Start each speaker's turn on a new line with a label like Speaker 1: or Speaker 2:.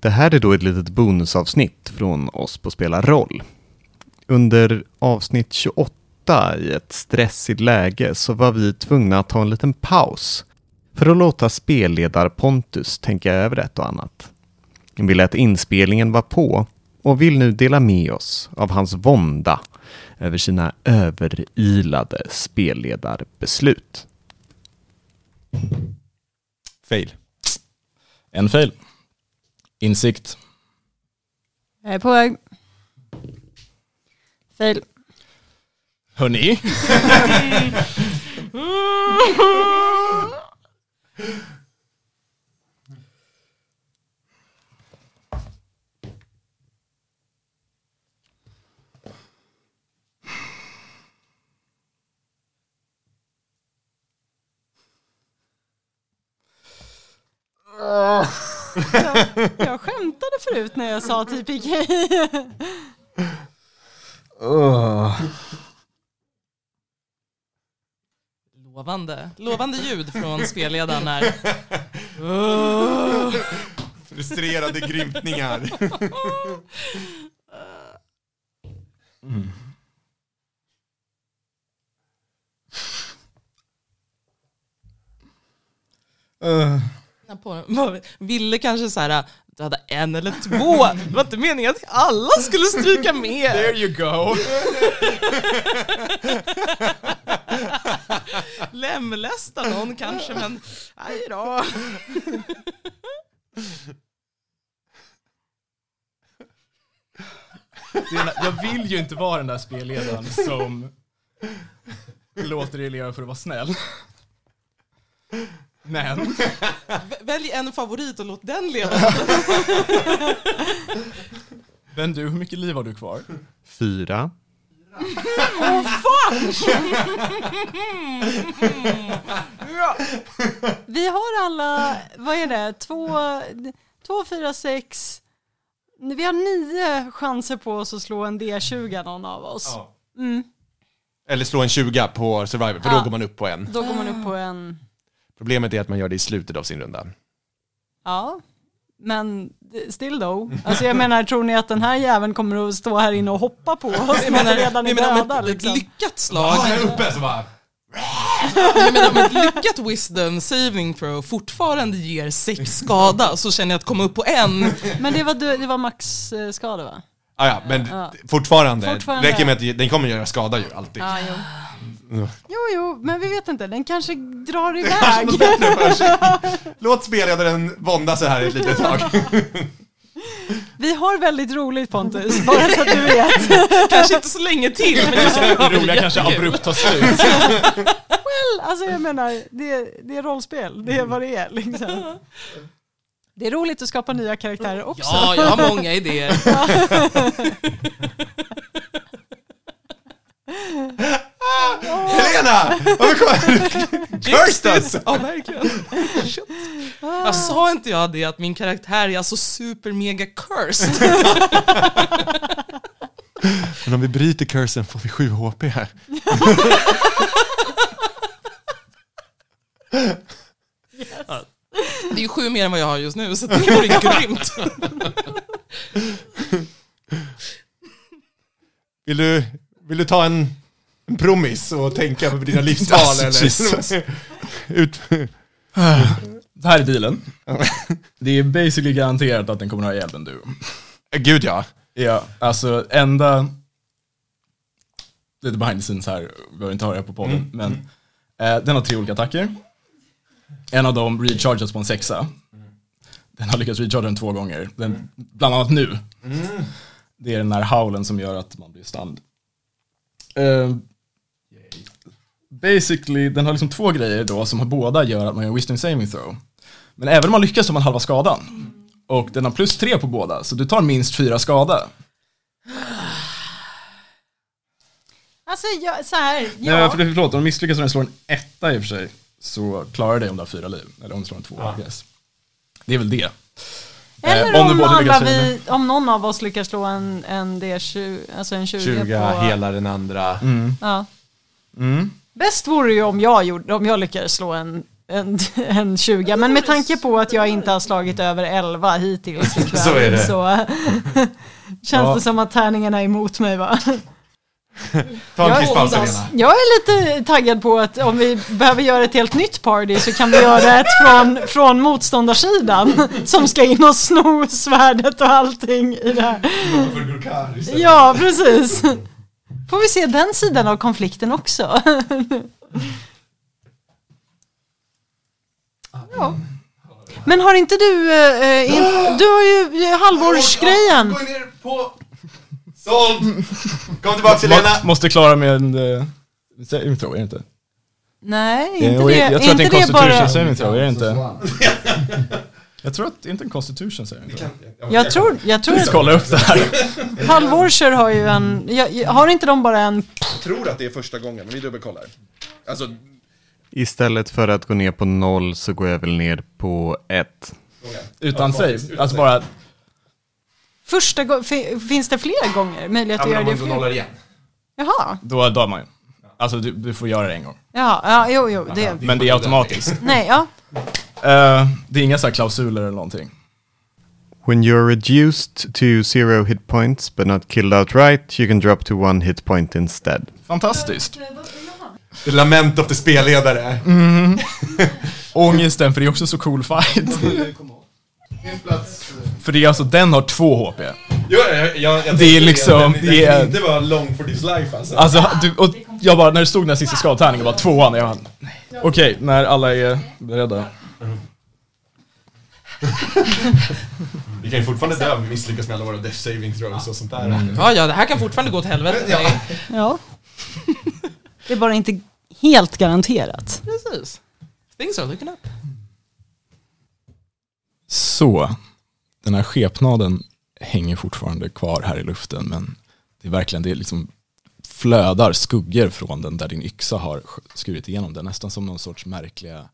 Speaker 1: Det här är då ett litet bonusavsnitt från oss på Spela roll. Under avsnitt 28 i ett stressigt läge så var vi tvungna att ta en liten paus för att låta spelledar Pontus tänka över ett och annat. Vi lät inspelningen vara på och vill nu dela med oss av hans vånda över sina överilade spelledarbeslut.
Speaker 2: Fail. En fail. Insikt.
Speaker 3: Jag är på väg. Fail.
Speaker 2: Hörni.
Speaker 3: Jag, jag skämtade förut när jag sa TPK.
Speaker 4: Lovande. Lovande ljud från spelledaren här.
Speaker 2: Frustrerade grymtningar.
Speaker 4: På, ville kanske så här, du hade en eller två. Det var inte meningen att alla skulle stryka med.
Speaker 2: There you go.
Speaker 4: Lemlästa någon kanske, men aj då.
Speaker 5: Jag vill ju inte vara den där spelledaren som låter elever för att vara snäll. Men
Speaker 4: Välj en favorit och låt den leva.
Speaker 5: Men du, hur mycket liv har du kvar?
Speaker 1: Fyra.
Speaker 3: Vi har alla, vad är det, två, två, fyra, sex. Vi har nio chanser på oss att slå en D20 någon av oss. Mm.
Speaker 2: Eller slå en 20 på Survivor, för
Speaker 3: Ja.
Speaker 2: då går man upp på en.
Speaker 3: Då går man upp på en,
Speaker 2: Problemet är att man gör det i slutet av sin runda.
Speaker 3: ja. Men still though. Alltså jag menar, tror ni att den här jäveln kommer att stå här inne och hoppa på oss
Speaker 4: Jag
Speaker 3: när
Speaker 4: menar,
Speaker 3: redan är
Speaker 4: jag
Speaker 3: döda
Speaker 4: ett, ett
Speaker 3: liksom?
Speaker 4: lyckat slag,
Speaker 2: här uppe så bara...
Speaker 4: jag menar om ett lyckat wisdom saving throw fortfarande ger sex skada så känner jag att komma upp på en.
Speaker 3: Men det var, det var max eh, skada va?
Speaker 2: Ah, ja, men
Speaker 3: Ja.
Speaker 2: fortfarande,
Speaker 3: Fortfarande.
Speaker 2: räcker med att den kommer göra skada ju alltid.
Speaker 3: Ja, jo. Jo, jo, men vi vet inte. Den kanske drar iväg.
Speaker 2: Låt spelledaren vånda sig här ett litet tag.
Speaker 3: Vi har väldigt roligt Pontus, bara så att du vet.
Speaker 4: Kanske inte så länge till, men just nu
Speaker 5: Det roliga kanske abrupt tar slut.
Speaker 3: Alltså jag menar, det, det är rollspel, det är vad det är liksom. Det är roligt att skapa nya karaktärer också.
Speaker 4: Ja, jag har många idéer.
Speaker 2: Helena! Varför kommer Cursed us!
Speaker 4: Ja, verkligen. Shit. Jag sa inte jag det att min karaktär är alltså super mega cursed?
Speaker 2: Men om vi bryter cursen får vi 7 HP här.
Speaker 4: Det är ju sju mer än vad jag har just nu, så det vore grymt.
Speaker 2: Vill du, vill du ta en, en promis och tänka på dina livsval eller?
Speaker 5: Jesus.
Speaker 2: Ut,
Speaker 5: Det här är dealen. Det är basically garanterat att den kommer att ha ihjäl den du.
Speaker 2: Gud ja.
Speaker 5: Ja, alltså enda... Lite behind the scenes här, vi behöver inte höra det på podden, men eh, den har tre olika attacker. En av dem rechargas på en sexa. Den har lyckats recharga den två gånger, den, bland annat nu. Det är den här howlen som gör att man blir stunned. Eh, basically, den har liksom två grejer då som har båda gör att man gör wisdom saving throw. Men även om man lyckas så har man halva skadan. Och den har plus tre på båda, så du tar minst fyra skada.
Speaker 3: Alltså jag, så här,
Speaker 5: Ja.
Speaker 3: ja.
Speaker 5: för det, förlåt, om du misslyckas och den slår en etta i och för sig, så klarar du dig om du har fyra liv. Eller om du slår en två, yes. Det är väl det.
Speaker 3: Eller
Speaker 5: Eh,
Speaker 3: om,
Speaker 5: du både
Speaker 3: alla
Speaker 5: lyckas-
Speaker 3: vi, om någon av oss lyckas slå en, en D20, alltså en 20,
Speaker 2: 20
Speaker 3: på...
Speaker 2: hela den andra.
Speaker 3: Ja.
Speaker 5: Mm.
Speaker 3: Bäst vore ju om jag, gjorde, om jag lyckades slå en en, en 20. Men med tanke på att jag inte har slagit över 11 hittills ikväll
Speaker 2: Så är det.
Speaker 3: så känns
Speaker 5: Ja.
Speaker 3: det som att tärningarna är emot mig va?
Speaker 2: Ta en
Speaker 3: Jag-
Speaker 2: kisspaus Helena.
Speaker 3: Jag är lite taggad på att om vi behöver göra ett helt nytt party så kan vi göra ett från, från motståndarsidan som ska in och sno svärdet och allting i det här. Ja, precis. Får vi se den sidan av konflikten också. Ja. Men har inte du, eh, in, du har ju eh, halvårsgrejen.
Speaker 2: Gå ner på... Såld! Kom tillbaka Helena.
Speaker 5: Må, måste klara med en uh, saving throw, är det inte?
Speaker 3: Nej,
Speaker 5: är-
Speaker 3: inte det.
Speaker 5: jag tror att det är
Speaker 3: inte
Speaker 5: en
Speaker 3: det
Speaker 5: constitution saving throw, är det inte? Jag tror att det är inte en constitution saving throw.
Speaker 3: Jag tror, jag tror
Speaker 5: Vi ska
Speaker 3: att
Speaker 5: kolla upp det här.
Speaker 3: halvårser har ju en... Jag, jag- har inte de bara en...
Speaker 6: Jag tror att det är första gången, men vi dubbelkollar. Alltså,
Speaker 1: Istället för att gå ner på noll så går jag väl ner på ett.
Speaker 5: Utan save. Alltså bara,
Speaker 3: Första gången... Finns det fler gånger? Möjlighet
Speaker 2: Ja,
Speaker 3: att
Speaker 2: men
Speaker 3: göra
Speaker 2: om
Speaker 3: det
Speaker 2: man går
Speaker 3: fler?
Speaker 2: nollar igen.
Speaker 3: Jaha.
Speaker 5: då dör man ju. Alltså du, du får göra det en gång.
Speaker 3: Ja, ja, jo, jo. Det...
Speaker 5: Men det är automatiskt.
Speaker 3: Nej, ja.
Speaker 5: Eh, det är inga så här klausuler eller någonting.
Speaker 1: When you're reduced to zero hit points but not killed outright, you can drop to one hit point instead.
Speaker 5: Fantastiskt.
Speaker 2: Lament of the spelledare.
Speaker 5: Ångesten, för det är också så cool fight. För det är alltså, den har två HP.
Speaker 2: Jo, jag, jag, jag
Speaker 5: Det är liksom-
Speaker 2: Den, den
Speaker 5: det är-
Speaker 2: inte vara long for this life alltså.
Speaker 5: Alltså, du, och jag bara, när det stod den här sista skadtärningen, bara tvåan, jag bara, nej. Okej, när alla är beredda.
Speaker 2: Vi kan ju fortfarande dö om vi misslyckas med alla våra death saving throws och sånt där.
Speaker 5: Mm.
Speaker 4: Ja, ja, det här kan fortfarande gå åt helvete.
Speaker 2: Ja.
Speaker 3: ja. Det är bara inte helt garanterat.
Speaker 4: Precis. Things are looking up.
Speaker 5: Så, den här skepnaden hänger fortfarande kvar här i luften, men det är verkligen, det är liksom flödar skuggor från den där din yxa har skurit igenom. Den, nästan som någon sorts märkliga